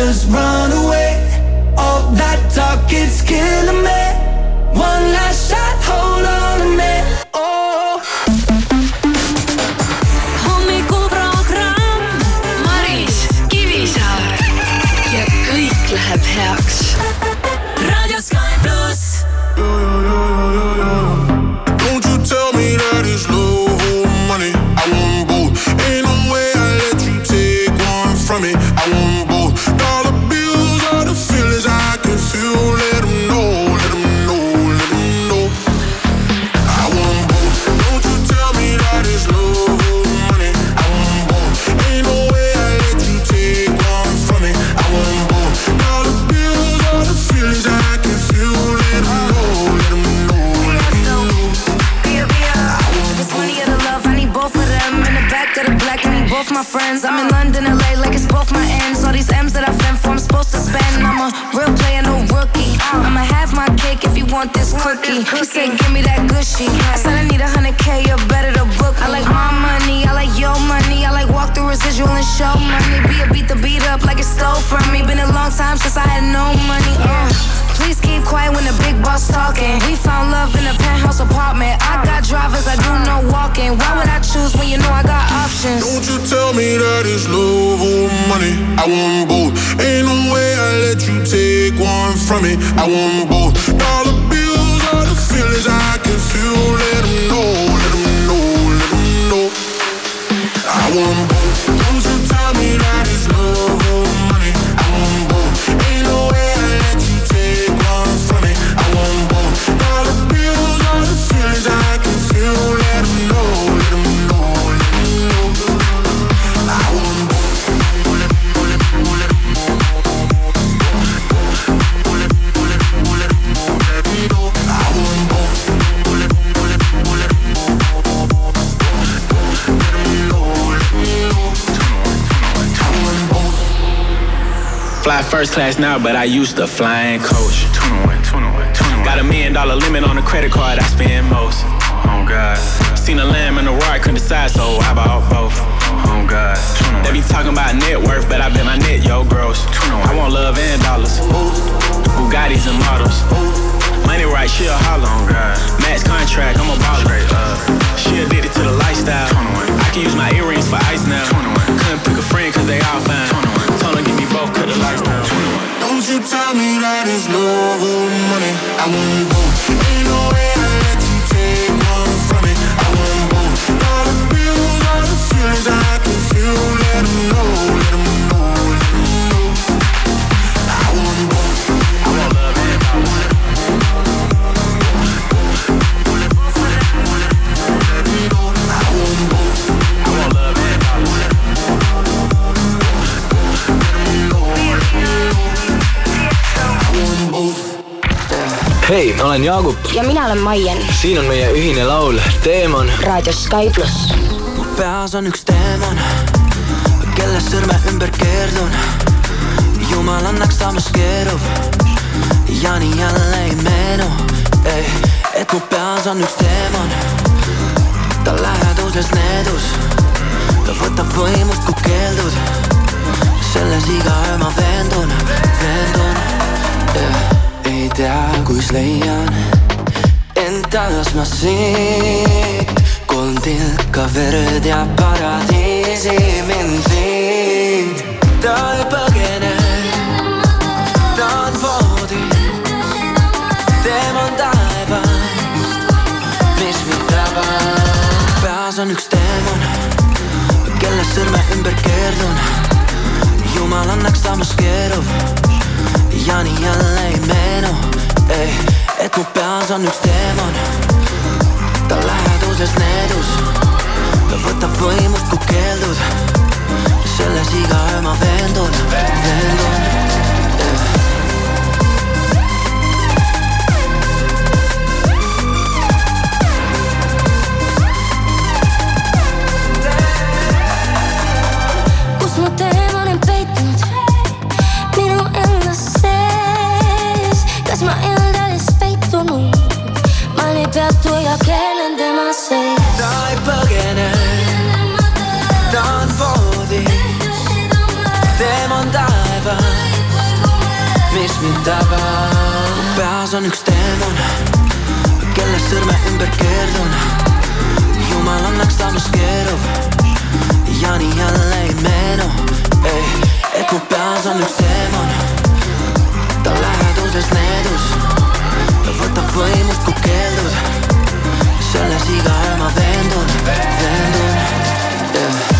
just run away. want this cookie. He said, give me that gushy. I said, I need a hundred K, you better to book me. I like my money, I like your money. I like walk through residual and show money. Be a beat the beat up like it stole from me. Been a long time since I had no money. Uh. Please keep quiet when the big boss talking. We found love in a penthouse apartment. I got drivers, I do no walking. Why would I choose when you know I got options? Don't you tell me that it's love or money. I want both. Ain't no way I let you take one from me. I want both. Dollar know, let them know, let them know, let them know. I want First class now, but I used to fly flying coach. 21, 21, 21. Got a million dollar limit on the credit card I spend most. Oh God. Seen a lamb and a roar, I couldn't decide, so I bought both. Oh God. They be talking about net worth, but I bet my net, yo, gross. I want love and dollars. Bugattis and models. Money right, she a holler. Oh Max contract, I'm a baller. She addicted to the lifestyle. I can use my earrings for ice now. Couldn't pick a friend, cause they all fine. Told her give me both, cut the lights you tell me that it's love or money, I won't go. Ain't no way I let olen Jaagup, ja mina olen Maien siin on meie ühine laul Teemon. raadios Sky pluss. mu peas on üks teemon, kelle sõrme ümber keerdun. jumal annaks samas keerub ja nii jälle ei meenu, et mu peas on üks teemon, ta läheduses needus, ta võtab võimust, kui keeldud. selles iga öö ma veendun, veendun yeah.. Ei tea, kus leian end taas ma siit, kolm tilka verd ja paradiisi mind viib. ta ei põgene, ta on voodis, teemon taevast, mis mind tabab. peas on üks teemon, kelle sõrme ümber keerdun. jumal annaks samas keerub ja nii jälle ei meenu, et mu peas on üks teemon, ta läheduses needus, ta võtab võimust, kui keeldud. selles iga öö ma veendun, veendun kus mu teemon on peitnud mis mind tabab. mu peas on üks teemon, kelle sõrme ümber keerdun. jumal annaks samas keerub ja nii jälle ei meenu, et mu peas on üks teemon, ta läheduses needus, ta võtab võimust, kui keeldud selles iga öö ma veendun, veendun yeah..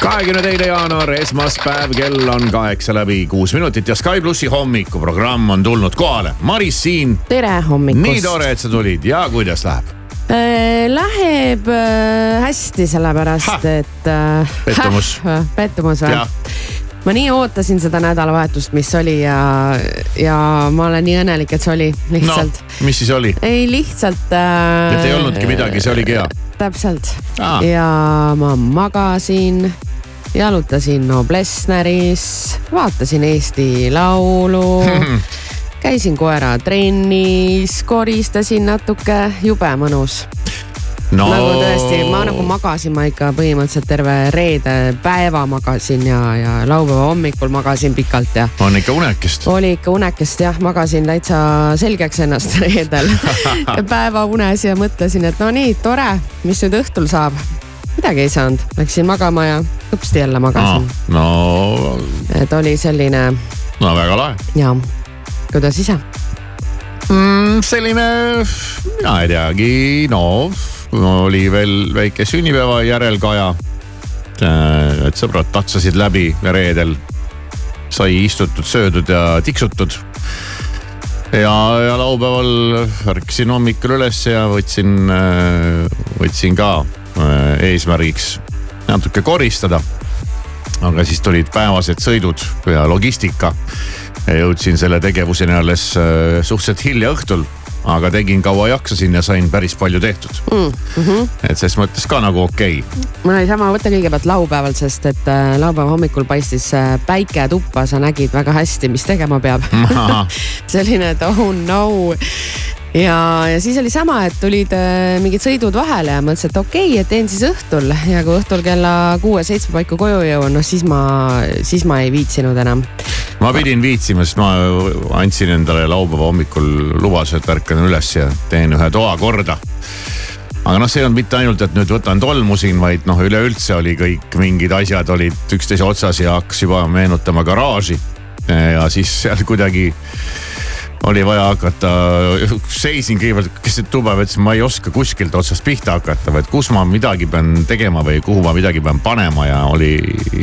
kahekümne teine jaanuar, esmaspäev, kell on kaheksa läbi kuus minutit ja Sky plussi hommikuprogramm on tulnud kohale. Maris siin, tere hommikust. nii tore, et sa tulid ja kuidas läheb? Läheb äh, hästi, sellepärast Ha! et äh,. Pettumus.. pettumus või ma nii ootasin seda nädalavahetust, mis oli ja, ja ma olen nii õnnelik, et see oli lihtsalt no., mis siis oli? ei lihtsalt äh,. et ei olnudki midagi, see oligi hea. täpselt Aa. ja ma magasin, jalutasin Noblessneris, vaatasin Eesti Laulu käisin koera trennis, koristasin natuke, jube mõnus no nagu tõesti, ma nagu magasin, ma ikka põhimõtteliselt terve reede päeva magasin ja, ja laupäeva hommikul magasin pikalt ja on ikka unekest. oli ikka unekest jah, magasin täitsa selgeks ennast reedel päevaunes ja mõtlesin, et no nii tore, mis nüüd õhtul saab. Midagi ei saanud, läksin magama ja hõpsti jälle magasin. no, et oli selline no väga lahe ja, kuidas ise? mm,. selline, mina ei teagi, no oli veel väike sünnipäeva järelkaja. et sõbrad tatsasid läbi reedel, sai istutud, söödud ja tiksutud. ja, ja laupäeval ärkasin hommikul üles ja võtsin, võtsin ka äh, eesmärgiks natuke koristada. aga siis tulid päevased sõidud ja logistika jõudsin selle tegevuseni alles äh, suhteliselt hilja õhtul. Aga tegin kaua jaksasin ja sain päris palju tehtud mm. -hmm. et ses mõttes ka nagu okei okay. mul oli sama mõte kõigepealt laupäeval, sest et äh, laupäeva hommikul paistis äh, päike tuppa, sa nägid väga hästi, mis tegema peab selline, et oh no ja, ja siis oli sama, et tulid äh, mingid sõidud vahele ja mõtlesin, et okei okay,, et teen siis õhtul ja kui õhtul kella kuue-seitsme paiku koju jõuan, noh siis ma, siis ma ei viitsinud enam. ma pidin viitsima, sest ma andsin endale laupäeva hommikul lubaduse, et ärkan üles ja teen ühe toa korda aga noh, see ei olnud mitte ainult, et nüüd võtan tolmu siin, vaid noh, üleüldse oli kõik mingid asjad olid üksteise otsas ja hakkas juba meenutama garaaži. ja siis seal kuidagi oli vaja hakata, seisin kõigepealt keset tuba, mõtlesin, ma ei oska kuskilt otsast pihta hakata, vaid kus ma midagi pean tegema või kuhu ma midagi pean panema ja oli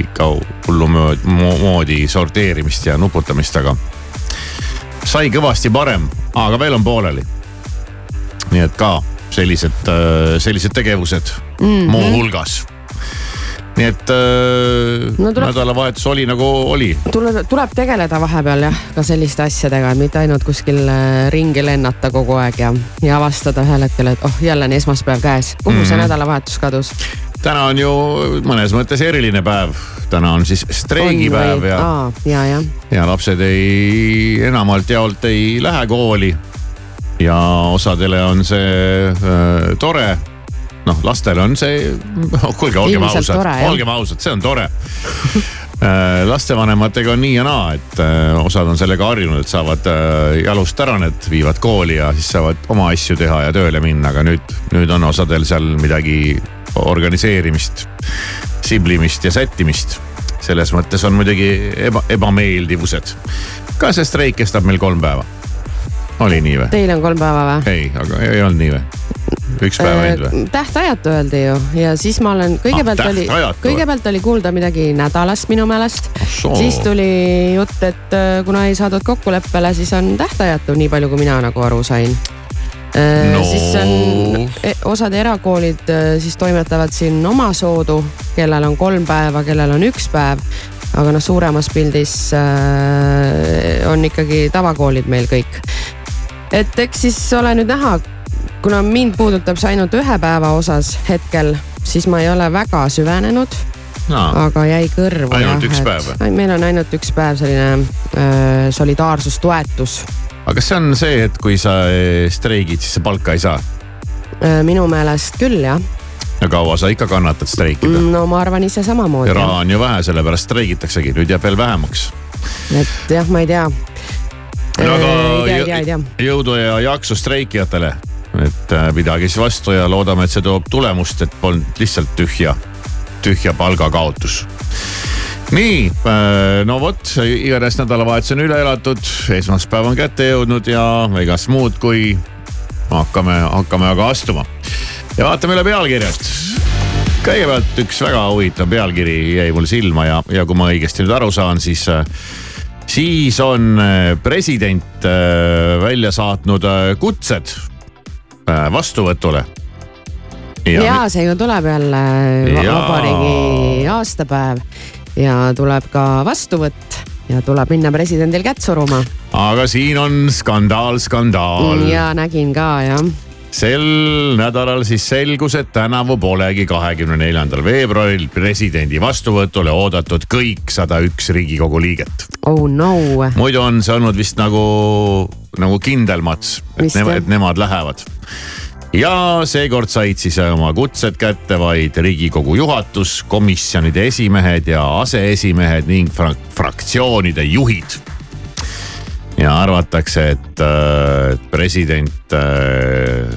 ikka hullumoodi sorteerimist ja nuputamist, aga sai kõvasti parem, aga veel on pooleli. nii et ka sellised, sellised tegevused mm -hmm. muuhulgas nii et äh, no, tuleb, nädalavahetus oli nagu oli. tuleb, tuleb tegeleda vahepeal jah, ka selliste asjadega, mitte ainult kuskil äh, ringi lennata kogu aeg ja, ja avastada ühel hetkel, et oh jälle on esmaspäev käes, kuhu mm -hmm. see Mhm. nädalavahetus kadus? täna on ju mõnes mõttes eriline päev, täna on siis streigipäev ja, ja, ja. ja lapsed ei, enamalt jaolt ei lähe kooli. ja osadele on see äh, tore. Noh, lastele on see, kuulge, olgem ausad, olgem ausad, see on tore Äh, lastevanematega on nii ja naa, et äh, osad on sellega harjunud, et saavad äh, jalust ära need, viivad kooli ja siis saavad oma asju teha ja tööle minna, aga nüüd, nüüd on osadel seal midagi organiseerimist, siblimist ja sättimist. selles mõttes on muidugi eba, ebameeldivused. ka see streik kestab meil kolm päeva. Oli nii või? Teil on kolm päeva või? ei, aga ei olnud nii või? üks päev ainult või? Äh, tähtajatu öeldi ju ja siis ma olen, kõigepealt Ah, oli, kõigepealt oli kuulda midagi nädalast minu meelest. siis tuli jutt, et äh, kuna ei saadud kokkuleppele, siis on tähtajatu, nii palju kui mina nagu aru sain. No. siis on e- osad erakoolid äh, siis toimetavad siin omasoodu, kellel on kolm päeva, kellel on üks päev. aga noh, suuremas pildis äh, on ikkagi tavakoolid meil kõik. Et eks siis ole nüüd näha, kuna mind puudutab see ainult ühe päeva osas hetkel, siis ma ei ole väga süvenenud no. aga jäi kõrvu. Ainult üks päev või? meil on ainult üks päev selline äh, solidaarsustoetus aga kas see on see, et kui sa eh, streigid, siis sa palka ei saa? äh,. minu meelest küll jah ja kaua sa ikka kannatad streikida mm.? no ma arvan ise samamoodi raha on ju vähe, sellepärast streigitaksegi, nüüd jääb veel vähemaks. et jah, ma ei tea. Aga jõudu ja jaksu streikijatele, et äh, pidage siis vastu ja loodame, et see toob tulemust, et polnud lihtsalt tühja, tühja palgakaotus nii, no vot, igatahes nädalavahetus on üle elatud, esmaspäev on kätte jõudnud ja egas muud, kui hakkame, hakkame aga astuma. ja vaatame üle pealkirjad. kõigepealt üks väga huvitav pealkiri jäi mul silma ja, ja kui ma õigesti nüüd aru saan, siis, siis on äh, president äh, välja saatnud äh, kutsed vastuvõtule. ja see ju tuleb jälle Jaa. vabariigi aastapäev ja tuleb ka vastuvõtt ja tuleb minna presidendil kätt suruma. aga siin on skandaal, skandaal. ja nägin ka jah. Sel nädalal siis selgus, et tänavu polegi kahekümne neljandal veebruaril presidendi vastuvõtule oodatud kõik sada üks riigikogu liiget. oh no. muidu on see olnud vist nagu, nagu kindel mats, et, jah. et nemad lähevad. ja seekord said siis oma kutsed kätte vaid riigikogu juhatus, komisjonide esimehed ja aseesimehed ning frak- fraktsioonide juhid ja arvatakse, et äh, president äh,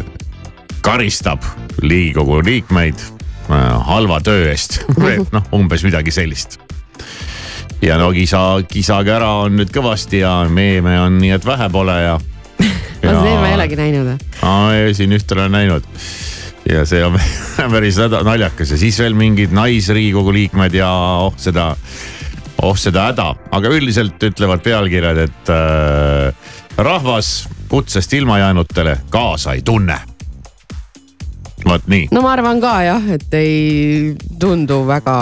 karistab riigikogu liikmeid äh, halva töö eest või noh, umbes midagi sellist. ja no kisa, kisage ära on nüüd kõvasti ja meeme on nii, et vähe pole ja. ma seda ei olegi näinud. siin ühte olen näinud ja see on päris naljakas ja siis veel mingid naisriikogu liikmed ja oh seda, oh seda häda, aga üldiselt ütlevad pealkirjad, et äh, rahvas kutsest ilma jäänutele kaasa ei tunne. vot nii, no ma arvan ka jah, et ei tundu väga,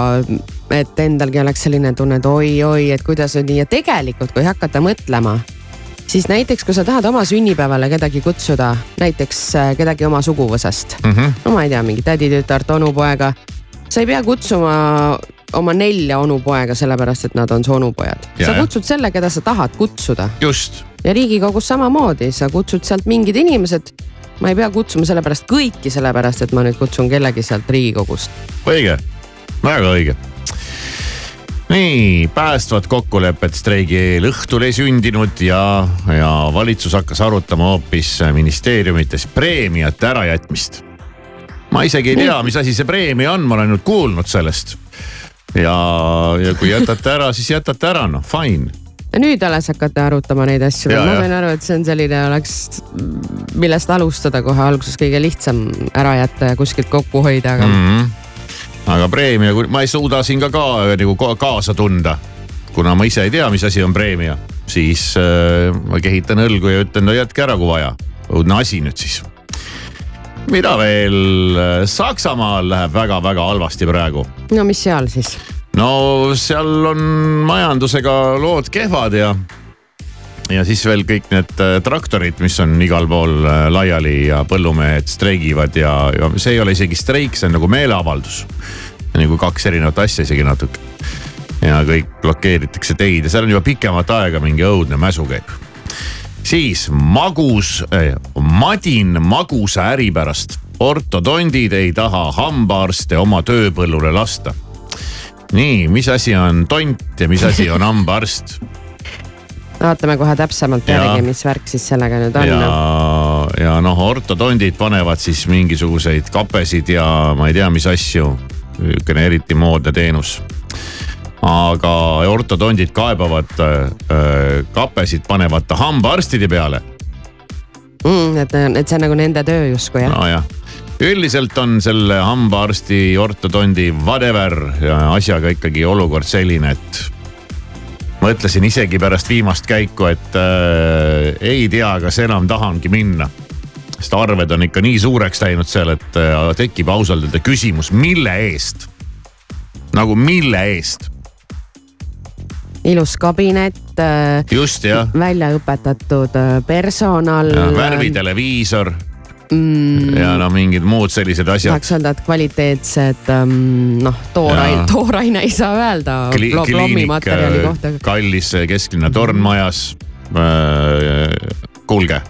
et endalgi oleks selline tunne, et oi-oi, et kuidas nüüd nii ja tegelikult, kui hakata mõtlema, siis näiteks kui sa tahad oma sünnipäevale kedagi kutsuda, näiteks äh, kedagi oma suguvõsast mm. -hmm. no ma ei tea, mingi täditütart, onupoega. sa ei pea kutsuma oma nelja onupoega sellepärast, et nad on su onupojad. Ja, sa kutsud selle, keda sa tahad kutsuda just ja Riigikogus samamoodi, sa kutsud sealt mingid inimesed. ma ei pea kutsuma sellepärast kõiki, sellepärast et ma nüüd kutsun kellegi sealt Riigikogust. õige, väga õige. nii, päästvat kokkulepet streigi eel õhtul ei sündinud ja, ja valitsus hakkas arutama hoopis ministeeriumites preemiate ärajätmist. ma isegi ei tea, mis asi see preemia on, ma olen nüüd kuulnud sellest. Ja, ja kui jätate ära, siis jätate ära, noh fine ja nüüd alles hakata arutama neid asju, ma sain aru, et see on selline, oleks, millest alustada kohe alguses kõige lihtsam ära jätta ja kuskilt kokku hoida, aga mm. mm. -hmm. aga preemia, ma ei suuda siin ka, ka nagu ka- kaasa tunda. kuna ma ise ei tea, mis asi on preemia, siis äh, ma kehitan õlgu ja ütlen, no jätke ära, kui vaja. õudne asi nüüd siis. Mida veel, Saksamaal läheb väga-väga halvasti praegu no mis seal siis? no seal on majandusega lood kehvad ja, ja siis veel kõik need äh, traktorid, mis on igal pool äh, laiali ja põllumehed streigivad ja, ja see ei ole isegi streik, see on nagu meeleavaldus. nagu kaks erinevat asja isegi natuke. ja kõik blokeeritakse teid ja seal on juba pikemat aega mingi õudne mäsu käib. Siis magus eh,, madin magusa äri pärast. ortodondid ei taha hambaarste oma tööpõllule lasta nii, mis asi on tont ja mis asi on hambaarst vaatame kohe täpsemalt järgi, mis värk siis sellega nüüd on. ja, ja noh, ortodondid panevad siis mingisuguseid kapesid ja ma ei tea, mis asju. niisugune eriti moodne teenus. Aga ortodondid kaebavad äh, kapesid panevate hambaarstide peale Mm, et, et see on nagu nende töö justkui jah no.? üldiselt on selle hambaarsti, ortodondi, whatever ja asjaga ikkagi olukord selline, et mõtlesin isegi pärast viimast käiku, et äh, ei tea, kas enam tahangi minna. sest arved on ikka nii suureks läinud seal, et äh, tekib ausalt öelda küsimus, mille eest? nagu mille eest? Ilus kabinet, just jah, välja õpetatud äh, personal. värviteleviisor mm. ja no mingid muud sellised asjad. tahaks öelda, et kvaliteetsed ähm, noh, tooraine tooraine ei saa öelda Kli- kliinik, kohta. kallis kesklinna tornmajas. kuulge,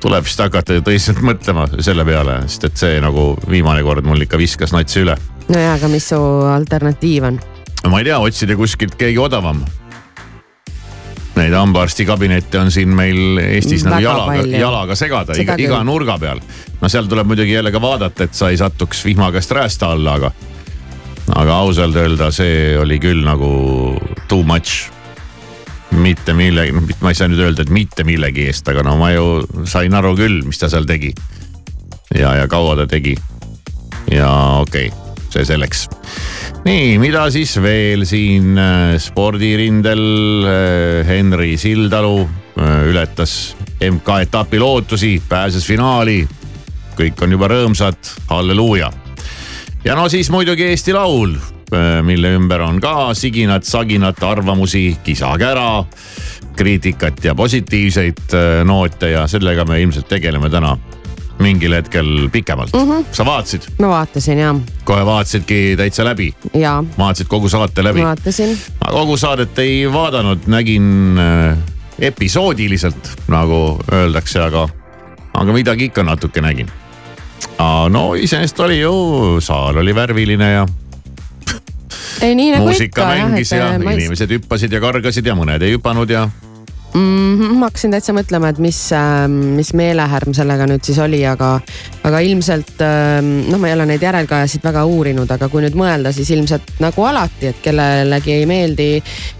tuleb vist hakata tõsiselt mõtlema selle peale, sest et see nagu viimane kord mul ikka viskas natsi üle. nojah, aga mis su alternatiiv on? Ma ei tea, otsida kuskilt keegi odavam. Neid hambaarstikabinette on siin meil Eestis nagu Väga jalaga, palju. jalaga segada Seda iga, iga nurga peal. no seal tuleb muidugi jälle ka vaadata, et sa ei satuks vihma käest räästa alla, aga, aga ausalt öelda, see oli küll nagu too much mitte millegi, ma ei saa nüüd öelda, et mitte millegi eest, aga no ma ju sain aru küll, mis ta seal tegi. ja, ja kaua ta tegi. ja okei okay,, see selleks. nii, mida siis veel siin äh, spordirindel äh, Henri Sildalu äh, ületas MK-etapi lootusi, pääses finaali. kõik on juba rõõmsad, halleluuja. ja no siis muidugi Eesti Laul, mille ümber on ka siginat-saginat arvamusi, kisa-kära, kriitikat ja positiivseid noote ja sellega me ilmselt tegeleme täna mingil hetkel pikemalt mm. -hmm. sa vaatasid, ma vaatasin ja, kohe vaatasidki täitsa läbi, ja vaatasid kogu saate läbi? vaatasin. ma kogu saadet ei vaadanud, nägin äh, episoodiliselt, nagu öeldakse, aga, aga midagi ikka natuke nägin. no iseenesest oli ju, saal oli värviline ja ei nii nagu muusika ikka jah, mängis et ja äh, ma, inimesed hüppasid ja kargasid ja mõned ei hüpanud ja mm, ma hakkasin täitsa mõtlema, et mis, mis meelehärm sellega nüüd siis oli, aga, aga ilmselt ähm, noh, ma ei ole neid järelkajasid väga uurinud, aga kui nüüd mõelda, siis ilmselt nagu alati, et kellelegi ei meeldi,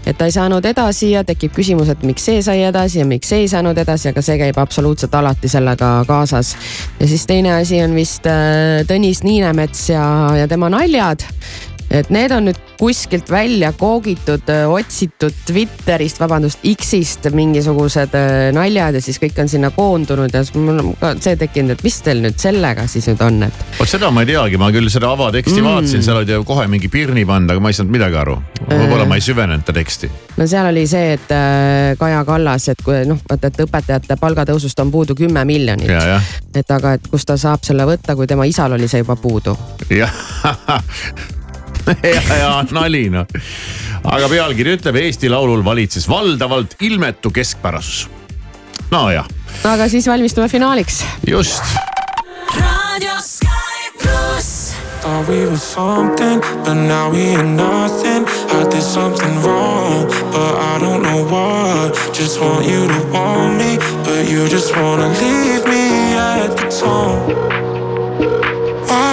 et ta ei saanud edasi ja tekib küsimus, et miks see sai edasi ja miks see ei saanud edasi, aga see käib absoluutselt alati sellega kaasas. ja siis teine asi on vist äh, Tõnis Niinemets ja, ja tema naljad et need on nüüd kuskilt välja koogitud, otsitud Twitterist, vabandust, X-ist mingisugused naljad ja siis kõik on sinna koondunud ja siis mul on ka see tekkinud, et mis teil nüüd sellega siis nüüd on, et vot seda ma ei teagi, ma küll seda avateksti mm. vaatasin, seal olid ju kohe mingi pirni pandud, aga ma ei saanud midagi aru. võib-olla ma ei süvenenud ta teksti. no seal oli see, et Kaja Kallas, et kui noh, vaata, et õpetajate palgatõusust on puudu kümme miljonit. et aga, et kust ta saab selle võtta, kui tema isal oli see juba puudu. jah. ja, ja nali noh. aga pealkiri ütleb Eesti Laulul valitses valdavalt ilmetu keskpärasus. nojah, aga siis valmistume finaaliks. just Radio Sky Plus. Thought we were something, but now we ain't nothing. I did something wrong, but I don't know what. Just want you to want me, but you just wanna leave me at the tone.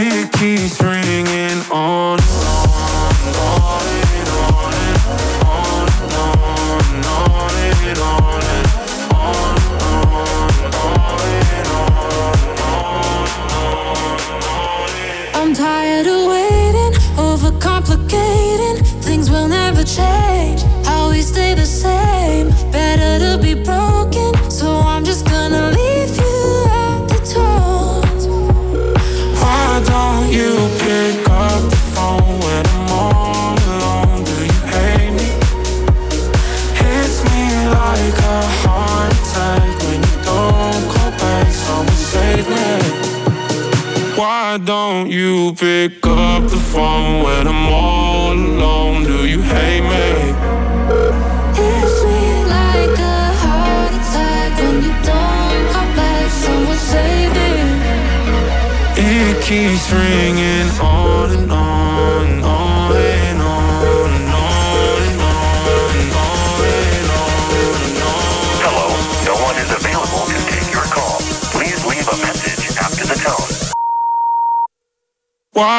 It keeps ringing on Why don't you pick up the phone when I'm all alone? Do you hate me? Hits me like a heart attack when you don't come back. Someone save me. It keeps ringing on and on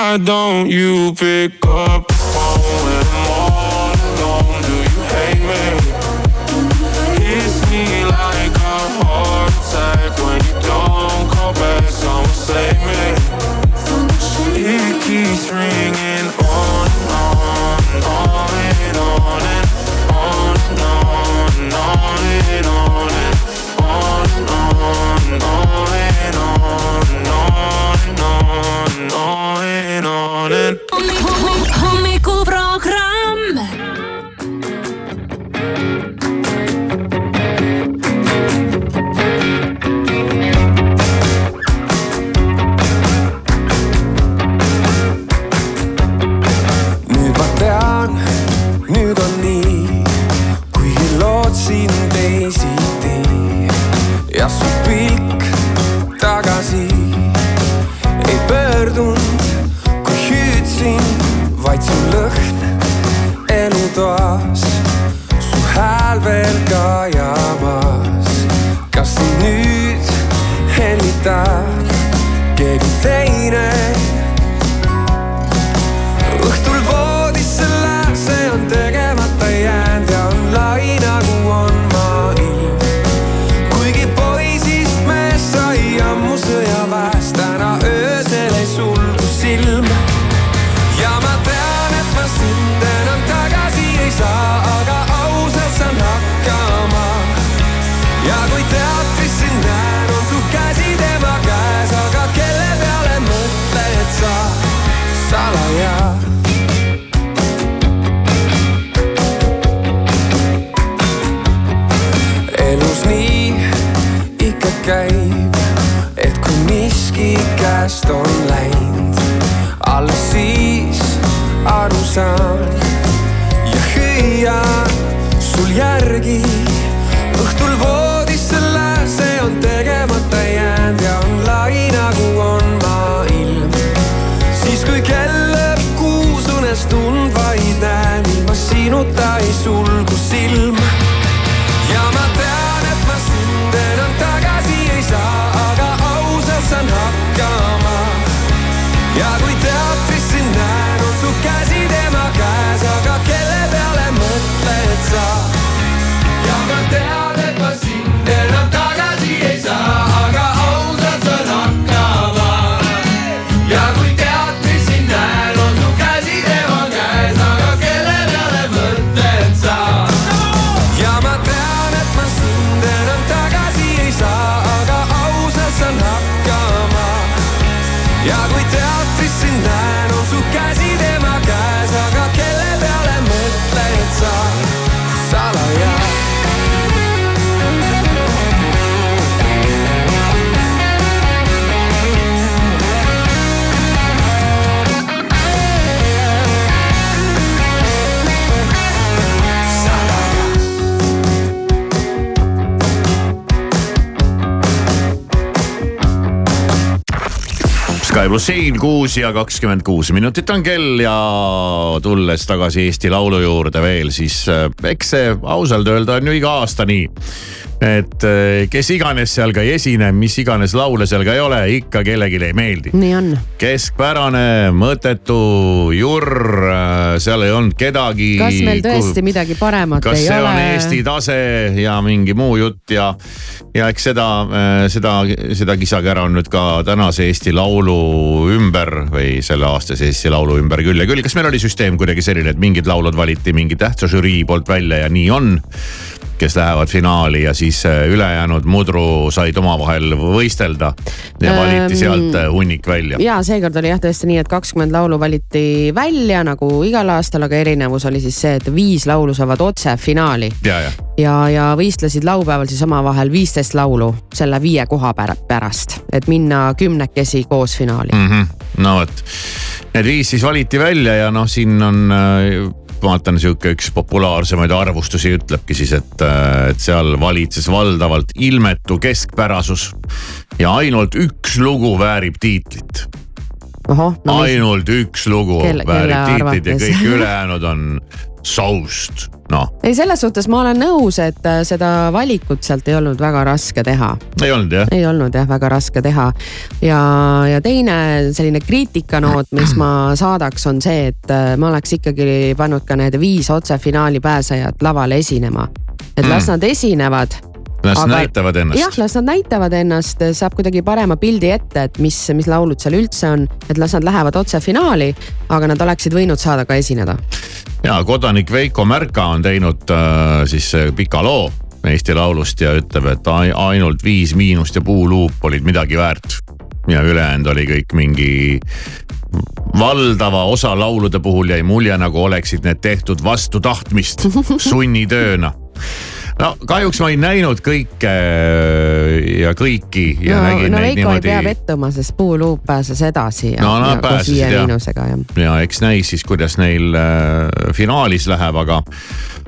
Why don't you pick up ja kui teatris sind näen, on su käsi tema käes, aga kelle peale mõtled sa salaja? elus nii ikka käib, et kui miski käest on läinud, alles siis aru saan ja hüüan sul järgi. õhtul voodisse plussiin kuus ja kakskümmend kuus minutit on kell ja tulles tagasi Eesti Laulu juurde veel, siis äh, eks see ausalt öelda on ju iga aasta nii. Et äh, kes iganes seal ka ei esine, mis iganes laule seal ka ei ole, ikka kellelegi ei meeldi. nii on. keskpärane, mõttetu, jurr, äh, seal ei olnud kedagi. kas meil tõesti midagi paremat kas ei see ole? on Eesti tase ja mingi muu jutt ja, ja eks seda, seda, seda kisakära on nüüd ka tänase Eesti Laulu ümber või selle aastase Eesti Laulu ümber küll ja küll. kas meil oli süsteem kuidagi selline, et mingid laulud valiti mingi tähtsa žürii poolt välja ja nii on? Kes lähevad finaali ja siis äh, ülejäänud mudru said omavahel võistelda ja valiti sealt äh, hunnik välja. ja seekord oli jah tõesti nii, et kakskümmend laulu valiti välja nagu igal aastal, aga erinevus oli siis see, et viis laulu saavad otse finaali ja, ja ja, ja võistlesid laupäeval siis omavahel viisteist laulu selle viie koha pär- pärast, et minna kümnekesi koos finaali mm. -hmm. no vot, need viis siis valiti välja ja noh, siin on äh, vaatan sihuke üks populaarsemaid arvustusi ütlebki siis, et, äh, et seal valitses valdavalt ilmetu keskpärasus. ja ainult üks lugu väärib tiitlit. No, ainult üks lugu väärib tiitlit ja kõik ülejäänud on soust, noh. ei, selles suhtes ma olen nõus, et äh, seda valikut sealt ei olnud väga raske teha. ei olnud jah? ei olnud jah, väga raske teha. ja, ja teine selline kriitikanoot, mis ma saadaks, on see, et äh, ma oleks ikkagi pannud ka need viis otsefinaali pääsejat lavale esinema. et las Mm. nad esinevad las aga... näitavad ennast. jah, las nad näitavad ennast, saab kuidagi parema pildi ette, et mis, mis laulud seal üldse on, et las nad lähevad otse finaali, aga nad oleksid võinud saada ka esineda. ja kodanik Veiko Märka on teinud äh, siis pika loo Eesti Laulust ja ütleb, et ai- ainult Viis Miinust ja Puuluup olid midagi väärt. ja ülejäänud oli kõik mingi valdava osa laulude puhul jäi mulje, nagu oleksid need tehtud vastu tahtmist, sunnitööna no kahjuks ma ei näinud kõike äh, ja kõiki ja no, nägin no neid Veiko ei niimoodi pea pettuma, sest Puuluup pääses edasi ja, No nad ja koos pääsesid, viie jah. miinusega ja. ja eks näis siis, kuidas neil äh, finaalis läheb, aga,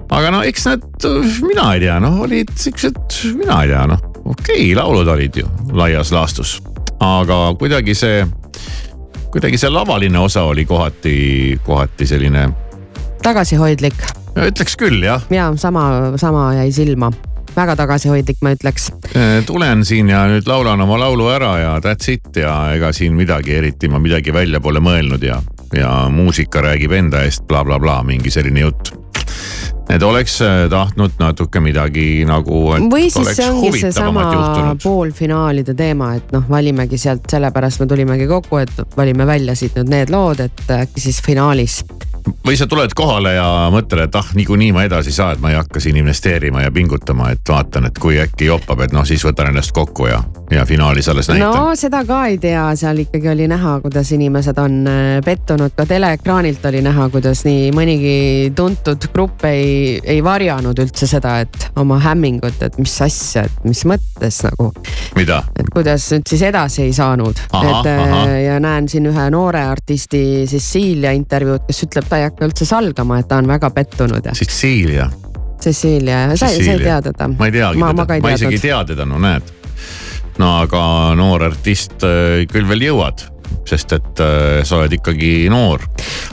aga no eks nad, mina ei tea, noh, olid siuksed, mina ei tea, noh, okei okay, laulud olid ju laias laastus, aga kuidagi see, kuidagi see lavaline osa oli kohati, kohati selline, tagasihoidlik ütleks küll jah. ja sama, sama jäi silma, väga tagasihoidlik, ma ütleks. Eh, tulen siin ja nüüd laulan oma laulu ära ja that's it ja ega siin midagi eriti ma midagi välja pole mõelnud ja, ja muusika räägib enda eest bla, bla, blablabla, mingi selline jutt. et oleks eh, tahtnud natuke midagi nagu. või siis see ongi seesama poolfinaalide teema, et noh, valimegi sealt, sellepärast me tulimegi kokku, et valime välja siit nüüd need lood, et äkki siis finaalis või sa tuled kohale ja mõtled, et ah, niikuinii ma edasi ei saa, et ma ei hakka siin investeerima ja pingutama, et vaatan, et kui äkki joppab, et noh, siis võtan ennast kokku ja, ja finaalis alles näitan. no seda ka ei tea, seal ikkagi oli näha, kuidas inimesed on äh, pettunud, ka teleekraanilt oli näha, kuidas nii mõnigi tuntud grupp ei, ei varjanud üldse seda, et oma hämmingut, et mis asja, et mis mõttes nagu. et kuidas nüüd siis edasi ei saanud, et aha. ja näen siin ühe noore artisti Cecilia intervjuud, kes ütleb, ta ei hakka üldse salgama, et ta on väga pettunud ja. Cecilia. Cecilia, sa, ei tea teda? ma ei teagi ma, teda, ma, ma isegi ei tea teda, no näed. no aga noor artist äh, küll veel jõuad, sest et äh, sa oled ikkagi noor.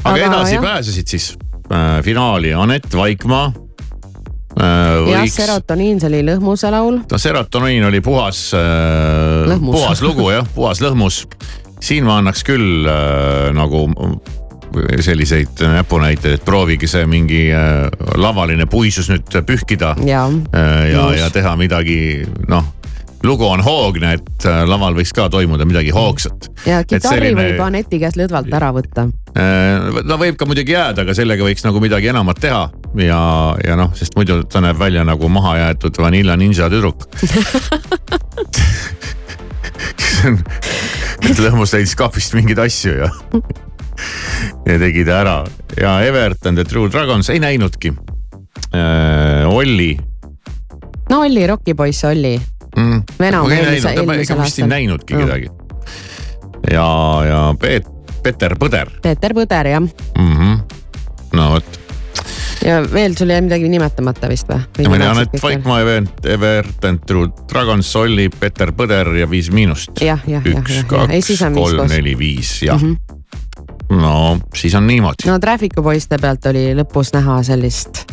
aga, aga edasi jah. pääsesid siis äh, finaali Anett Vaikmaa äh,. jah, serotoniin, see oli Lõhmuse laul. no serotoniin oli puhas äh,, puhas lugu jah, puhas lõhmus. siin ma annaks küll äh, nagu selliseid näpunäiteid, et proovige see mingi äh, lavaline puisus nüüd pühkida. ja, äh, ja, ja teha midagi, noh lugu on hoogne, et äh, laval võiks ka toimuda midagi hoogsat. ja kitarri selline... võib Aneti käest lõdvalt ära võtta. no võib ka muidugi jääda, aga sellega võiks nagu midagi enamat teha ja, ja noh, sest muidu ta näeb välja nagu mahajäetud Vanilla Ninja tüdruk kes lõhmus leidis kapist mingeid asju ja ja tegi ta ära ja Evert and the True Dragons ei näinudki äh,. Olli. no Olli, rokipoiss Olli mm.. Eelmise, eelmisel aastal. vist ei näinudki mm. kedagi. ja, ja Peet, Peter Põder. Peeter Põder jah mm. -hmm. no vot ja veel sul jäi midagi nimetamata vist või? ma tean, et Vaikmaa event, Everton, Dragon Solli, Peter Põder ja Viis Miinust. üks, kaks, kolm, neli, viis, jah. Mhm. No siis on niimoodi. no Traffic'u poiste pealt oli lõpus näha sellist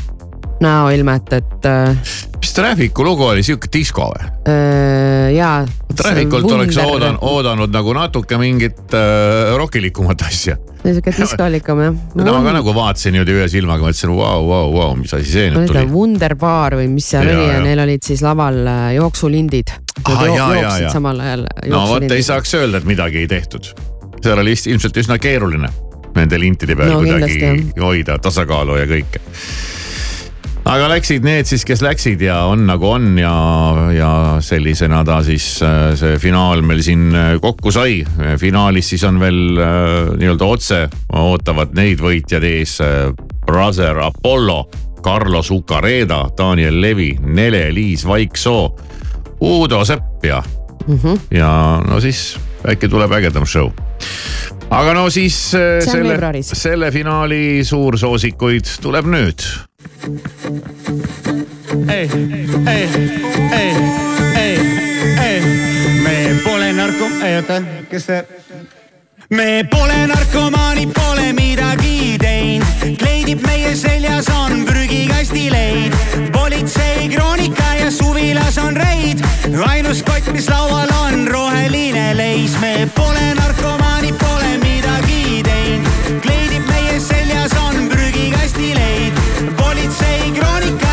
näoilmet, et äh, mis Traffic'u lugu oli, sihuke disko või? äh, jaa. Trafficult oleks oodan-, oodanud nagu natuke mingit äh, rokilikumat asja. sihuke diskolikam jah. no ma ka nagu vaatasin niimoodi ühe silmaga, mõtlesin vau, vau, vau, mis asi see nüüd tuli. Wunderbar või mis seal Jaa, oli ja jah. neil olid siis laval äh, jooksulindid. Ah, jooksid samal ajal. no vot ei saaks öelda, et midagi ei tehtud. Seal oli ilmselt üsna keeruline nende lintide peal No kuidagi hoida tasakaalu ja kõike. aga läksid need siis, kes läksid ja on nagu on ja, ja sellisena ta siis äh, see finaal meil siin äh, kokku sai. finaalis siis on veel äh, nii-öelda otse ootavad neid võitjad ees. Brother Apollo, Carlos Ucareda, Daniel Levi, Nele-Liis Vaiksoo, Uudo Sepp ja mm. -hmm. ja no siis äkki tuleb ägedam show. Aga no siis äh, selle selle finaali suursoosikuid tuleb nüüd. ei, ei, ei, ei, ei, me pole narko, ei oota, kes see? me pole narkomaanid, pole midagi teinud, kleidib meie seljas on prügikasti leid. politsei kroonika ja suvilas on reid, ainus kott, mis laual on roheline leis, me pole narkomaanid, pole midagi teinud, kleidib meie seljas on prügikasti leid. politsei kroonika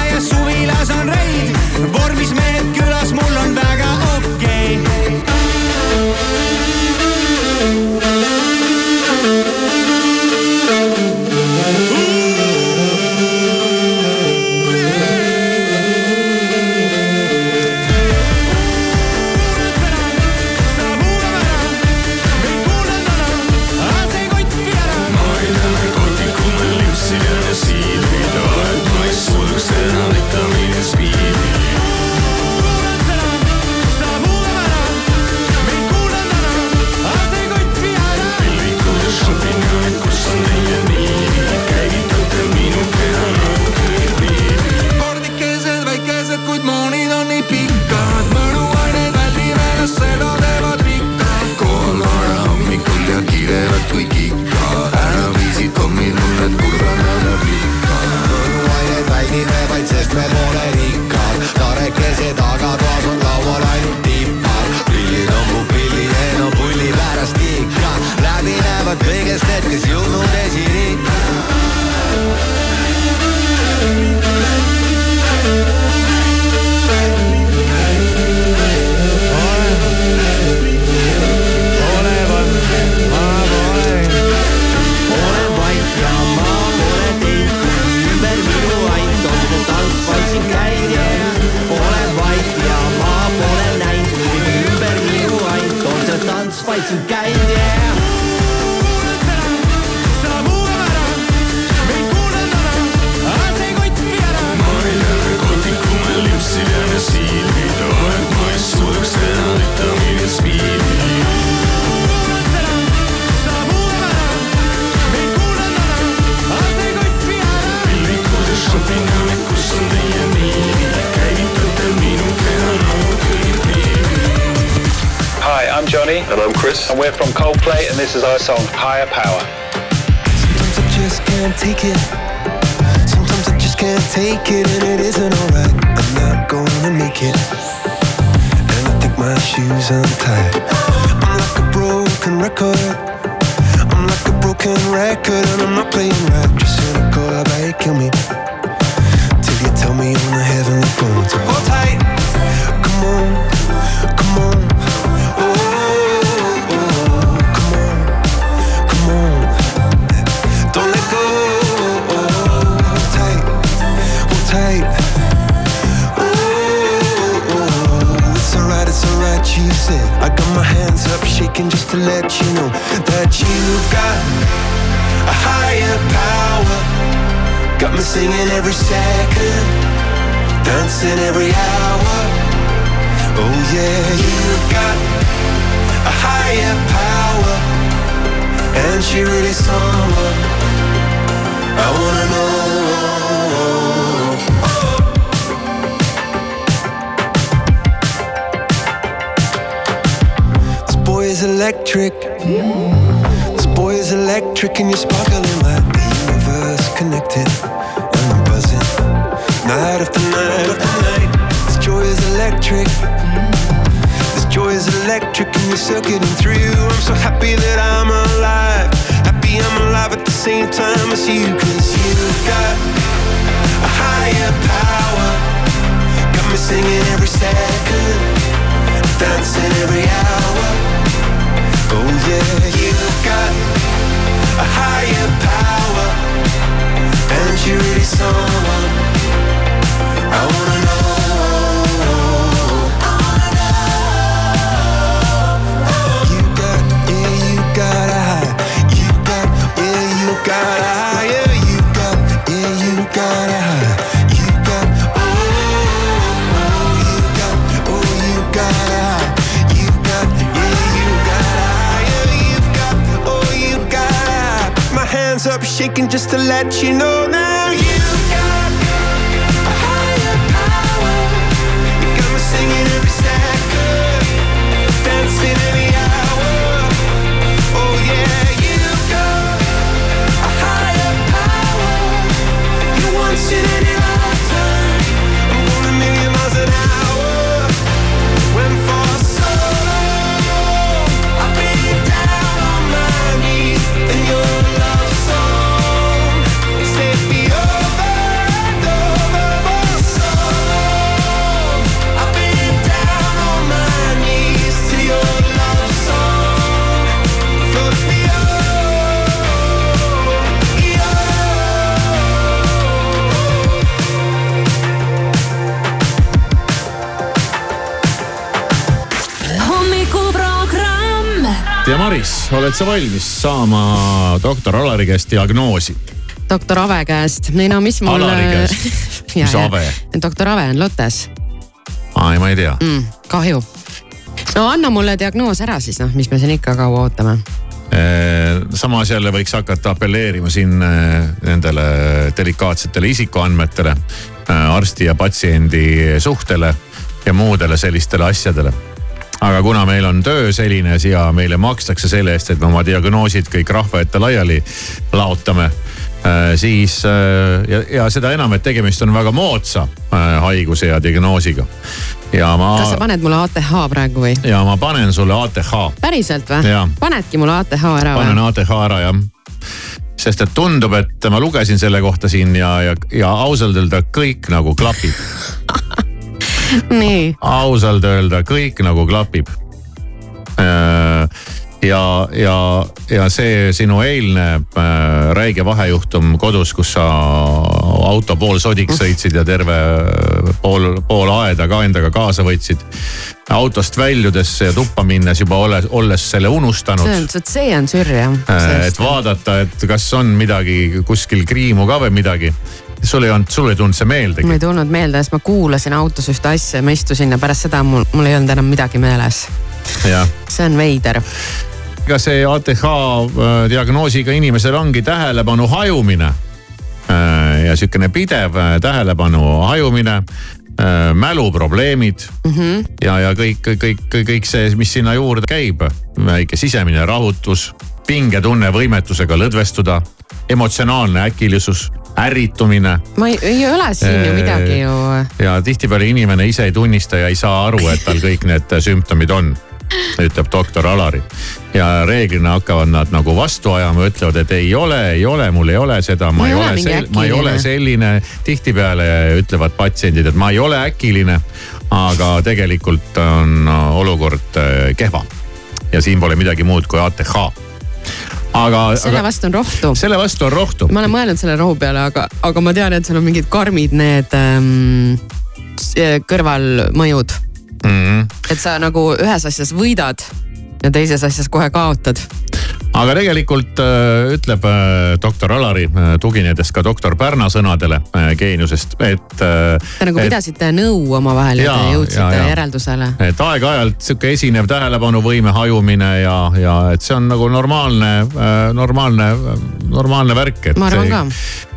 Johnny. And I'm Chris. And we're from Coldplay, and this is our song, Higher Power. Sometimes I just can't take it. Sometimes I just can't take it, and it isn't alright. I'm not gonna make it. And I think my shoes untied. I'm like a broken record. I'm like a broken record, and I'm not playing right. Just cynical, I bet kill me. Till you tell me on the heavenly phone to hold tight. Said. I got my hands up, shaking just to let you know that you've got a higher power. Got me singing every second, dancing every hour. Oh yeah, you've got a higher power, and she really someone I wanna know. Electric. This boy is electric and you're sparkling like the universe connected. And I'm buzzing. Night after night after night. This joy is electric. This joy is electric and you're circuiting through. I'm so happy that I'm alive. Happy I'm alive at the same time as you. Cause you've got a higher power. Got me singing every second. Dancing every hour. Oh yeah, you've got a higher power. And you're really someone I wanna know. You got, yeah, you got a high. You got, yeah, you got a high. Shaking just to let you know now. Oled sa valmis saama doktor Alari käest diagnoosi? doktor Ave käest, ei no mis mul. Alari käest. Mis Ave? doktor Ave on Lottes aa, ma ei tea. mm,, kahju. no anna mulle diagnoos ära siis noh, mis me siin ikka kaua ootame. samas jälle võiks hakata apelleerima siin nendele delikaatsetele isikuandmetele, arsti ja patsiendi suhtele ja muudele sellistele asjadele aga kuna meil on töö selline ja meile makstakse selle eest, et me oma diagnoosid kõik rahva ette laiali laotame, siis äh, ja, ja seda enam, et tegemist on väga moodsa äh, haiguse ja diagnoosiga. ja ma, kas sa paned mulle ATH praegu või? ja ma panen sulle ATH, päriselt või panedki mulle ATH ära panen või? ATH ära jah. sest et tundub, et ma lugesin selle kohta siin ja, ja, ja ausalt öelda kõik nagu klapib. ausalt öelda kõik nagu klapib. ja, ja, ja see sinu eilne äh, räige vahejuhtum kodus, kus sa auto poolsodiks sõitsid ja terve äh, pool, pool aeda ka endaga kaasa võtsid. autost väljudes ja tuppa minnes juba olles, olles selle unustanud see on, see on sürr jah. Äh, et vaadata, et kas on midagi kuskil kriimu ka või midagi. Sul ei olnud, sul ei tulnud see meeldegi mul ei tulnud meelde, sest ma kuulasin autos ühte asja ja ma istusin ja pärast seda mul, mul ei olnud enam midagi meeles. see on veider. ega see ATH äh, diagnoosiga inimesel ongi tähelepanu hajumine. ja sihukene pidev äh, tähelepanu hajumine, mäluprobleemid mm. -hmm. ja, ja kõik, kõik, kõik see, mis sinna juurde käib. väike sisemine rahutus, pingetunne võimetusega lõdvestuda, emotsionaalne äkilisus, ärritumine ma ei, ei ole siin ju midagi ju. ja tihtipeale inimene ise ei tunnista ja ei saa aru, et tal kõik need sümptomid on, ütleb doktor Alari. ja reeglina hakkavad nad nagu vastu ajama, ütlevad, et ei ole, ei ole, mul ei ole seda, ma ei ole sel-, ma ei ole selline. tihtipeale ütlevad patsiendid, et ma ei ole äkiline, aga tegelikult on olukord äh, kehva. ja siin pole midagi muud kui ATH. aga, selle aga vastu on rohtu. selle vastu on rohtu. ma olen mõelnud selle rohu peale, aga, aga ma tean, et seal on mingid karmid need ähm, kõrvalmõjud. mm. -hmm. et sa nagu ühes asjas võidad ja teises asjas kohe kaotad. Aga tegelikult äh, ütleb äh, doktor Alari äh,, tuginedes ka doktor Pärna sõnadele geeniusest, et. Te nagu pidasite nõu omavahel ja te jõudsite jaa, jaa. järeldusele. et aeg-ajalt sihuke esinev tähelepanuvõime hajumine ja, ja et see on nagu normaalne, normaalne, normaalne värk, et. Ma arvan ka.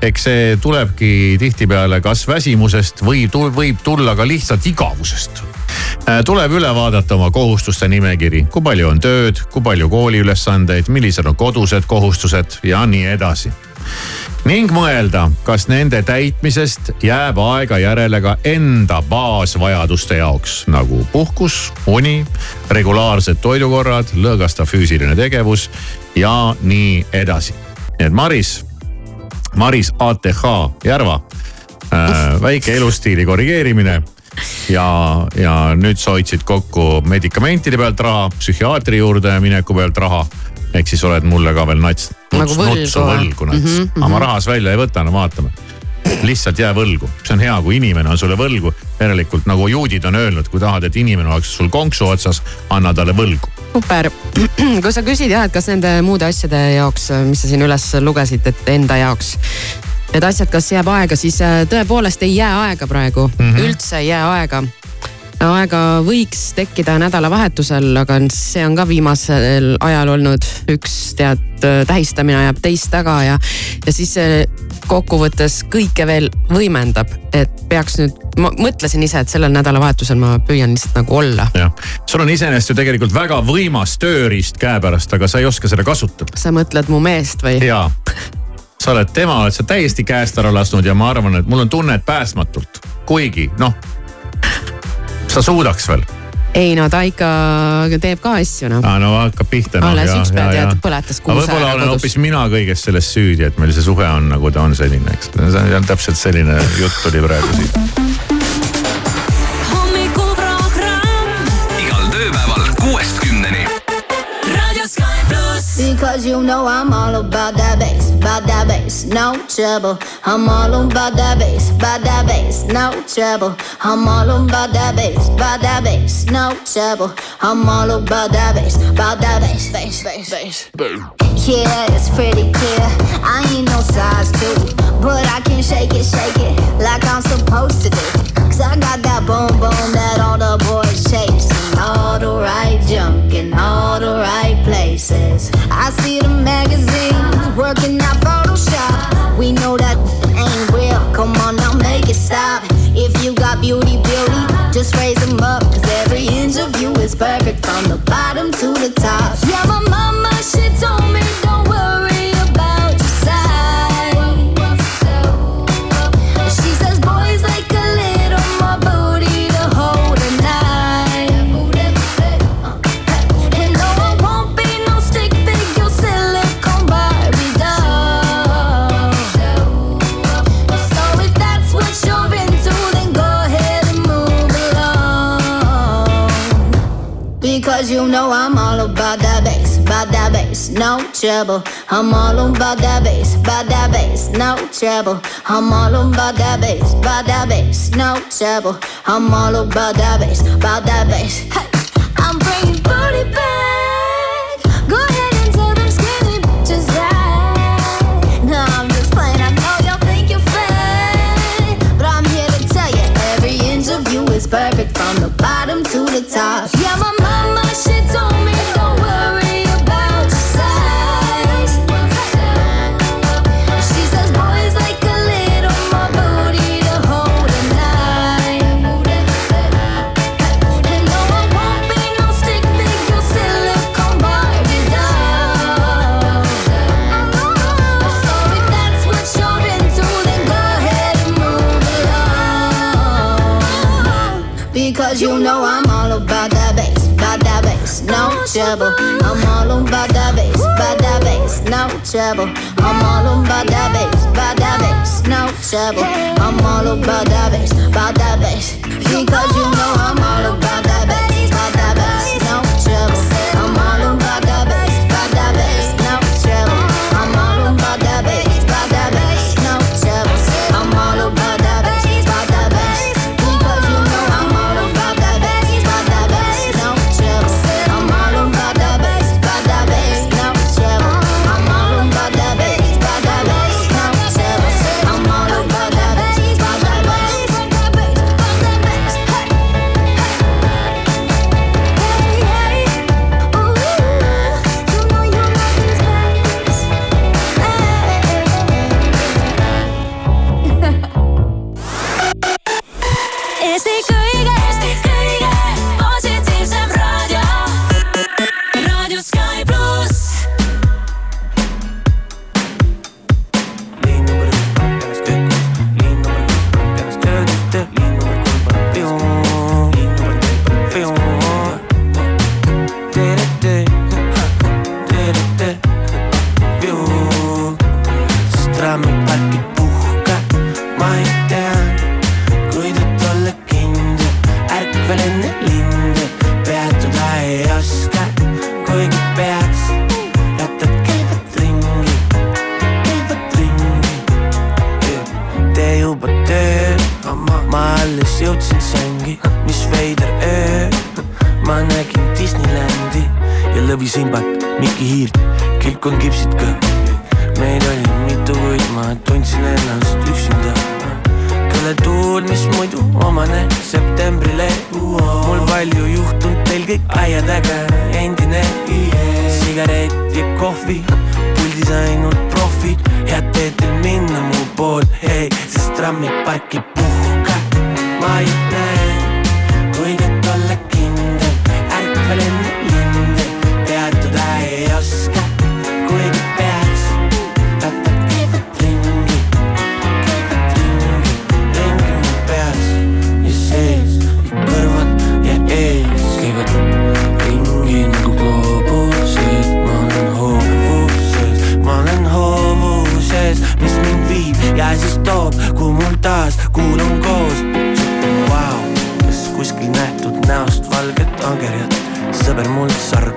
eks see tulebki tihtipeale kas väsimusest või tul- võib tulla ka lihtsalt igavusest. Tuleb üle vaadata oma kohustuste nimekiri, kui palju on tööd, kui palju kooliülesandeid, millised on kodused kohustused ja nii edasi. Ning mõelda, kas nende täitmisest jääb aega järele ka enda baasvajaduste jaoks nagu puhkus, uni, regulaarsed toidukorrad, lõõgastav füüsiline tegevus ja nii edasi. nii et Maris, Maris ATH Järva äh,, väike elustiili korrigeerimine ja, ja nüüd sa hoidsid kokku medikamentide pealt raha, psühhiaatri juurde mineku pealt raha ehk siis oled mulle ka veel nats, Nagu nuts, võlgu nutsu võlgu nats Mhm, mm. -hmm. aga ma rahas välja ei võta, no vaatame. lihtsalt jää võlgu, see on hea, kui inimene on sulle võlgu. järelikult nagu juudid on öelnud, kui tahad, et inimene oleks sul konksu otsas, anna talle võlgu. super, kui sa küsid jah, et kas nende muude asjade jaoks, mis sa siin üles lugesid, et enda jaoks. Need asjad, kas jääb aega, siis äh, tõepoolest ei jää aega praegu mm. -hmm. üldse ei jää aega. aega võiks tekkida nädalavahetusel, aga see on ka viimasel ajal olnud üks tead tähistamine ajab teist taga ja, ja siis see kokkuvõttes kõike veel võimendab, et peaks nüüd, ma mõtlesin ise, et sellel nädalavahetusel ma püüan lihtsalt nagu olla. jah, sul on iseenesest ju tegelikult väga võimas tööriist käepärast, aga sa ei oska seda kasutada. sa mõtled mu meest või? jaa, sa oled tema, oled sa täiesti käest ära lasknud ja ma arvan, et mul on tunne, et päästmatult, kuigi noh, sa suudaks veel. ei no ta ikka teeb ka asju noh. aa, no hakkab pihta no,. alles üks päev tead põletas kuuse võib-olla ära olen kodus. hoopis mina kõiges selles süüdi, et meil see suhe on nagu ta on selline, eks. see on täpselt selline jutt tuli praegu siit. Because you know I'm all about that bass, about that bass, no trouble. I'm all about that bass, about that bass, no trouble. I'm all about that bass, about that bass, no trouble. I'm all about that bass, about that bass, bass, bass, bass. Yeah, it's pretty clear. I ain't no size two, but I can shake it, shake it like I'm supposed to do. Cause I got that boom boom that all the boys chase. And all the right junk in all the right places. I see the magazines working out Photoshop. We know that ain't real. Come on now, make it stop. If you got beauty, beauty, just raise them up. Cause every inch of you is perfect from the bottom to the top. No trouble. I'm all about that bass, about that bass, no trouble. I'm all about that bass, about that bass, no trouble. I'm all about that bass, about that bass. Hey, I'm bringing Because you know I'm all about that bass, about that bass, no trouble. I'm all about that bass, about that bass, no trouble. I'm all about that bass, about that bass, no trouble. I'm all about that bass, about that bass. Because you know I'm all about that lõvisimbat, Mikki Hiirt, kilkon kipsid ka. meid oli mitu kuid, ma tundsin ennast üksinda. kõletuul, mis muidu omane septembrile. mul palju juhtunud, teil kõik aiad äge, endine. sigaret ja kohvi, puldis ainult profid, head teed teil minna mu poole, hei, sest trammipark ei puhka. ma ei näe,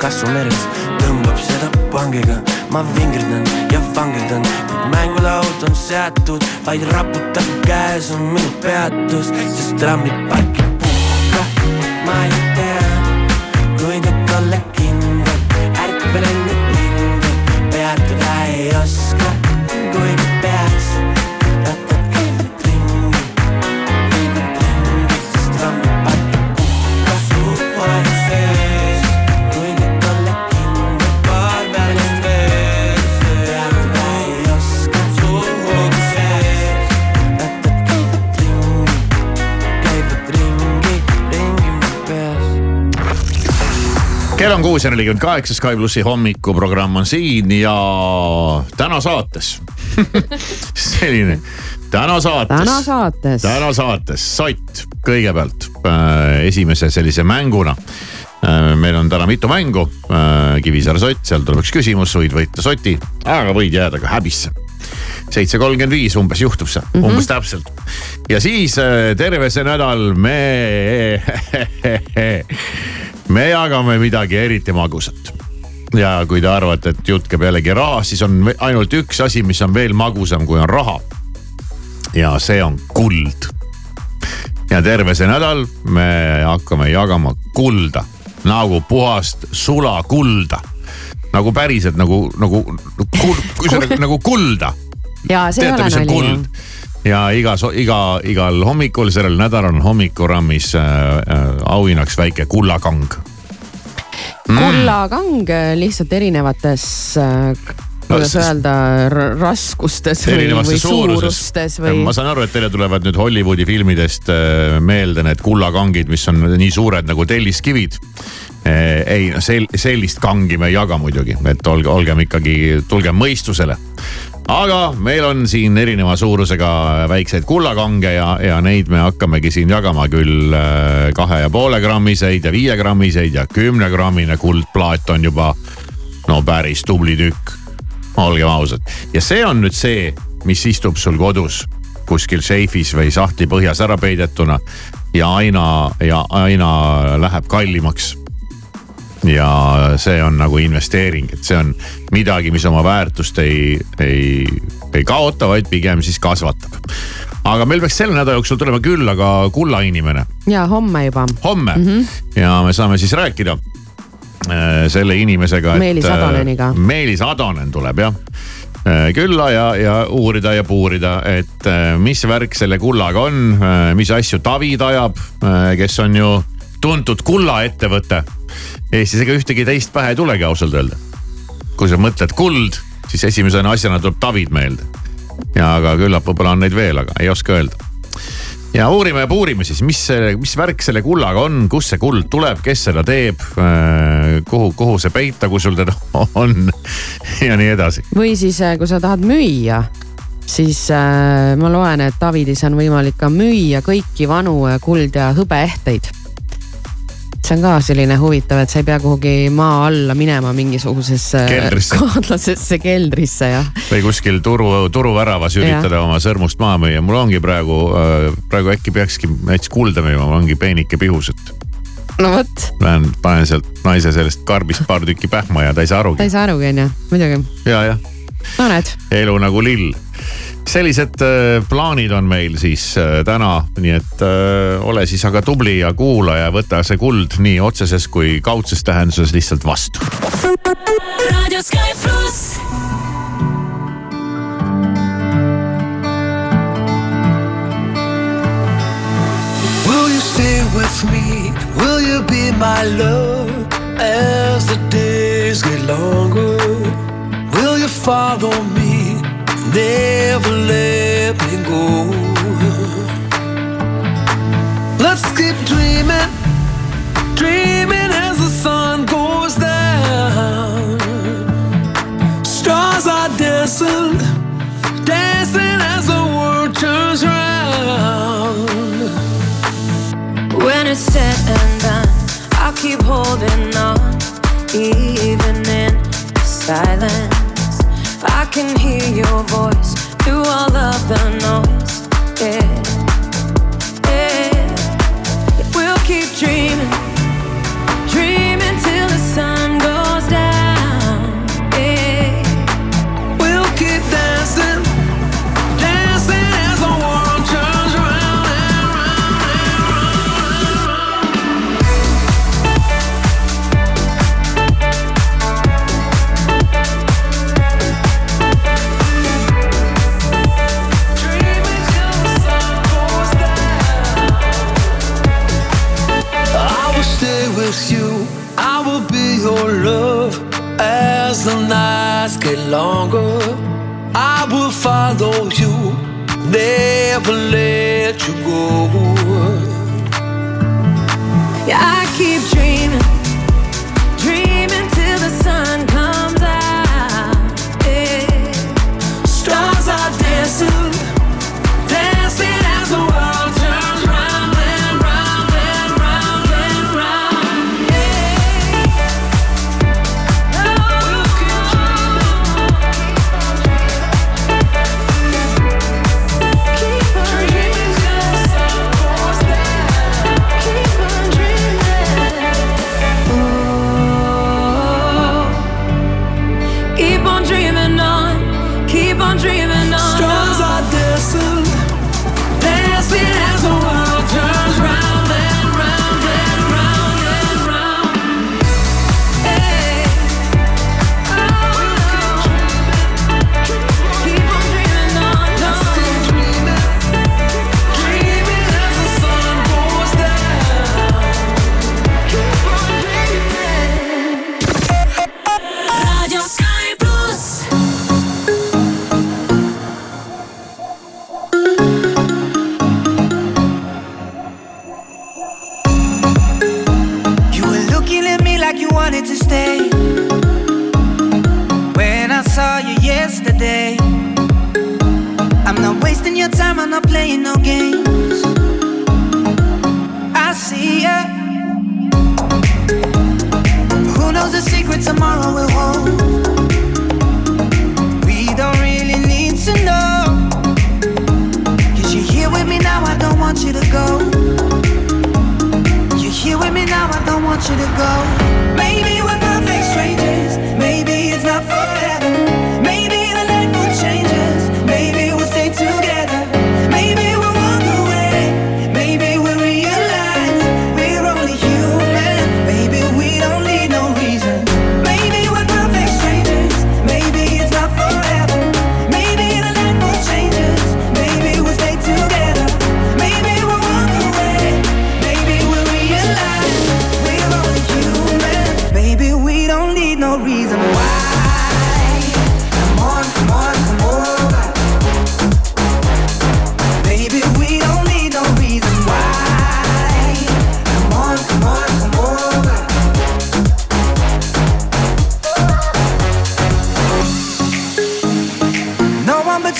sarkassu meres. Tõmbab seda pangiga, ma vingerdan ja vangerdan, kuid mängulaud on seatud, vaid raputab käes on minu peatus, sest trammipark ei puhka, ma ei kell on kuus ja nelikümmend kaheksa, Sky plussi hommikuprogramm on siin ja täna saates selline, täna saates. täna saates. täna saates sott kõigepealt äh, esimese sellise mänguna äh,. meil on täna mitu mängu äh,, Kivisaare sott, seal tuleb üks küsimus, võid võita soti, aga võid jääda ka häbisse. seitse kolmkümmend viis umbes juhtub see mm. -hmm. umbes täpselt. ja siis äh, terve see nädal me me jagame midagi eriti magusat ja kui te arvate, et jutt käib jällegi rahast, siis on ainult üks asi, mis on veel magusam, kui on raha. ja see on kuld. ja terve see nädal me hakkame jagama kulda nagu puhast sulakulda. nagu päriselt nagu, nagu kuld, nagu kulda. ja see ei ole nali. Ja iga, iga, igal hommikul sellel nädalal on hommikuraamis äh, äh, auhinnaks väike kullakang mm.. kullakang lihtsalt erinevates äh, kuidas No, öelda, raskustes või, või suurustes või ma saan aru, et teile tulevad nüüd Hollywoodi filmidest äh, meelde need kullakangid, mis on nii suured nagu telliskivid. ei, sel-, sellist kangi me ei jaga muidugi, et olge, olgem ikkagi, tulgem mõistusele aga meil on siin erineva suurusega väikseid kullakange ja, ja neid me hakkamegi siin jagama küll äh, kahe ja poole grammiseid ja viiegrammiseid ja kümnegrammine kuldplaat on juba no päris tubli tükk. olgem ausad ja see on nüüd see, mis istub sul kodus kuskil seifis või sahtli põhjas ära peidetuna ja aina ja aina läheb kallimaks ja see on nagu investeering, et see on midagi, mis oma väärtust ei, ei, ei kaota, vaid pigem siis kasvatab. aga meil peaks selle nädala jooksul tulema külla ka kullainimene ja homme juba. homme mm -hmm. ja me saame siis rääkida äh, selle inimesega. Meelis Adoneniga. Meelis Adonen tuleb jah äh, külla ja, ja uurida ja puurida, et äh, mis värk selle kullaga on, mis asju David ajab, kes on ju tuntud kullaettevõte. Eestis ega ühtegi teist pähe ei tulegi ausalt öelda. kui sa mõtled kuld, siis esimese asjana tuleb David meelde. ja aga küllap võib-olla on neid veel, aga ei oska öelda ja uurime ja puurime siis, mis mis värk selle kullaga on, kust see kuld tuleb, kes seda teeb, kuhu, kuhu see peita, kui sul teda on ja nii edasi. või siis, kui sa tahad müüa, siis äh, ma loen, et Davidis on võimalik ka müüa kõiki vanu äh, kuld- ja hõbeehteid. See on ka selline huvitav, et sa ei pea kuhugi maa alla minema mingisugusesse kaadlasesse keldrisse ja või kuskil turu, turuväravas üritada oma sõrmust maha müüa, mul ongi praegu, praegu äkki peakski näiteks kulda müüma, mul ongi peenike pihus, et no vot, lähen panen sealt naise sellest karbist paar tükki pähma ja ta ei saa ta arugi ei. saa arugi onju, muidugi, ja, jah, no näed, elu nagu lill. sellised äh, plaanid on meil siis äh, täna, nii et äh, ole siis aga tubli ja kuula ja võta see kuld nii otseses kui kaudses tähenduses lihtsalt vastu. raadio Sky pluss. Will you stay with me? Will you be my love as the days get longer? Follow me? Never let me go. Let's keep dreaming, dreaming as the sun goes down. Stars are dancing, dancing as the world turns round. When it's said and done, I'll keep holding on, even in silence. I can hear your voice through all of the noise. Yeah. Let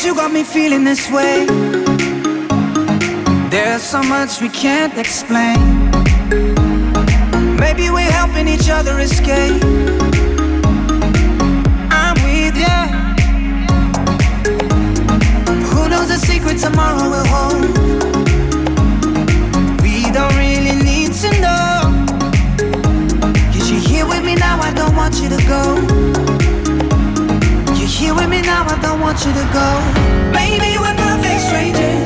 You got me feeling this way. There's so much we can't explain. Maybe we're helping each other escape. I'm with ya. Who knows the secret tomorrow will hold? We don't really need to know. Cause you're here with me now, I don't want you to go here with me now, I don't want you to go. Maybe we're perfect strangers.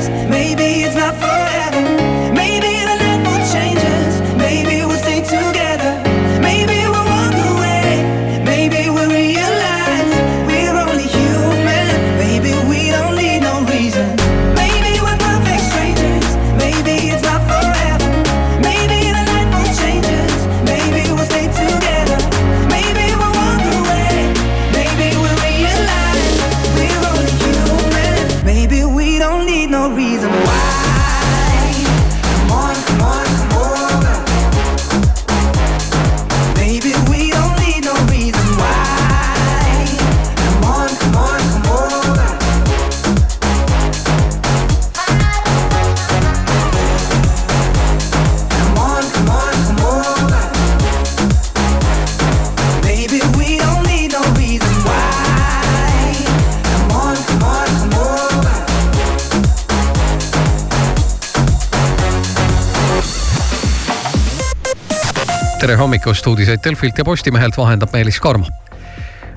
Tere hommikust, uudiseid Delfilt ja Postimehelt vahendab Meelis Karmo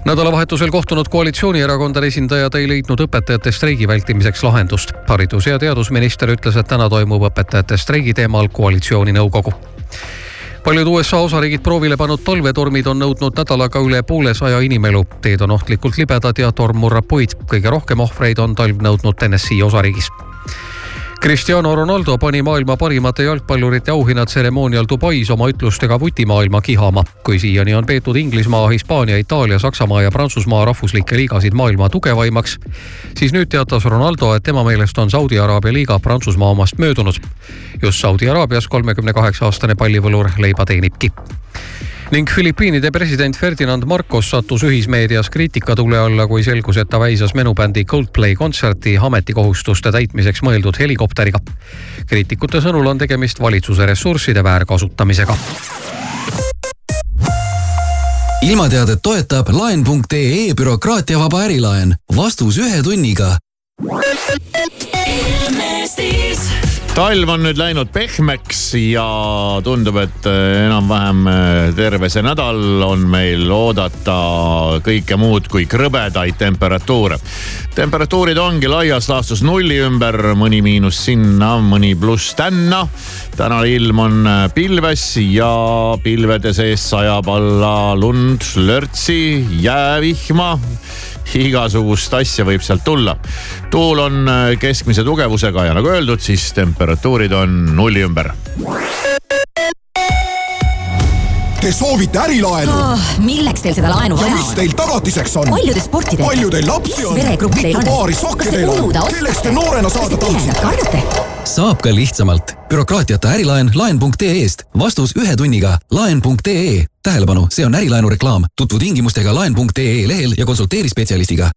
nädalavahetusel kohtunud koalitsioonierakondade esindajad ei leidnud õpetajate streigi vältimiseks lahendust. haridus- ja teadusminister ütles, et täna toimub õpetajate streigi teemal koalitsiooninõukogu paljud USA osariigid proovile pannud talvetormid on nõudnud nädalaga üle poolesaja inimelu. teed on ohtlikult libedad ja torm murrab puid. kõige rohkem ohvreid on talv nõudnud Tennessee osariigis Cristiano Ronaldo pani maailma parimate jalgpallurite auhinnatseremoonial Dubais oma ütlustega vutimaailma kihama. kui siiani on peetud Inglismaa, Hispaania, Itaalia, Saksamaa ja Prantsusmaa rahvuslikke liigasid maailma tugevaimaks, siis nüüd teatas Ronaldo, et tema meelest on Saudi Araabia liiga Prantsusmaa omast möödunud. just Saudi Araabias kolmekümne kaheksa aastane pallivõlur leiba teenibki ning Filipiinide president Ferdinand Marcos sattus ühismeedias kriitika tule alla, kui selgus, et ta väisas menubändi Coldplay kontserti ametikohustuste täitmiseks mõeldud helikopteriga. kriitikute sõnul on tegemist valitsuse ressursside väärkasutamisega. ilmateadet toetab laen.ee bürokraatiavaba ärilaen. vastus ühe tunniga. Talv on nüüd läinud pehmeks ja tundub, et äh, enam-vähem äh, terve see nädal on meil oodata kõike muud kui krõbedaid temperatuure. temperatuurid ongi laias laastus nulli ümber, mõni miinus sinna, mõni pluss tänna. täna ilm on äh, pilves ja pilvede sees sajab alla lund, lörtsi, jäävihma igasugust asja võib sealt tulla. tuul on keskmise tugevusega ja nagu öeldud, siis temperatuurid on nulli ümber. Te soovite ärilaenu oh,? milleks teil seda laenu ja vaja mis on? teil tagatiseks on? palju te sporti teete? palju teil lapsi on? mitu paari sokke teil on? kellest te noorena saada tahtsite? kardate? Saab ka lihtsamalt. bürokraatiata ärilaen laen.ee-st. vastus ühe tunniga. laen.ee. tähelepanu, see on ärilaenu reklaam. tutvu tingimustega laen.ee lehel ja konsulteeri spetsialistiga.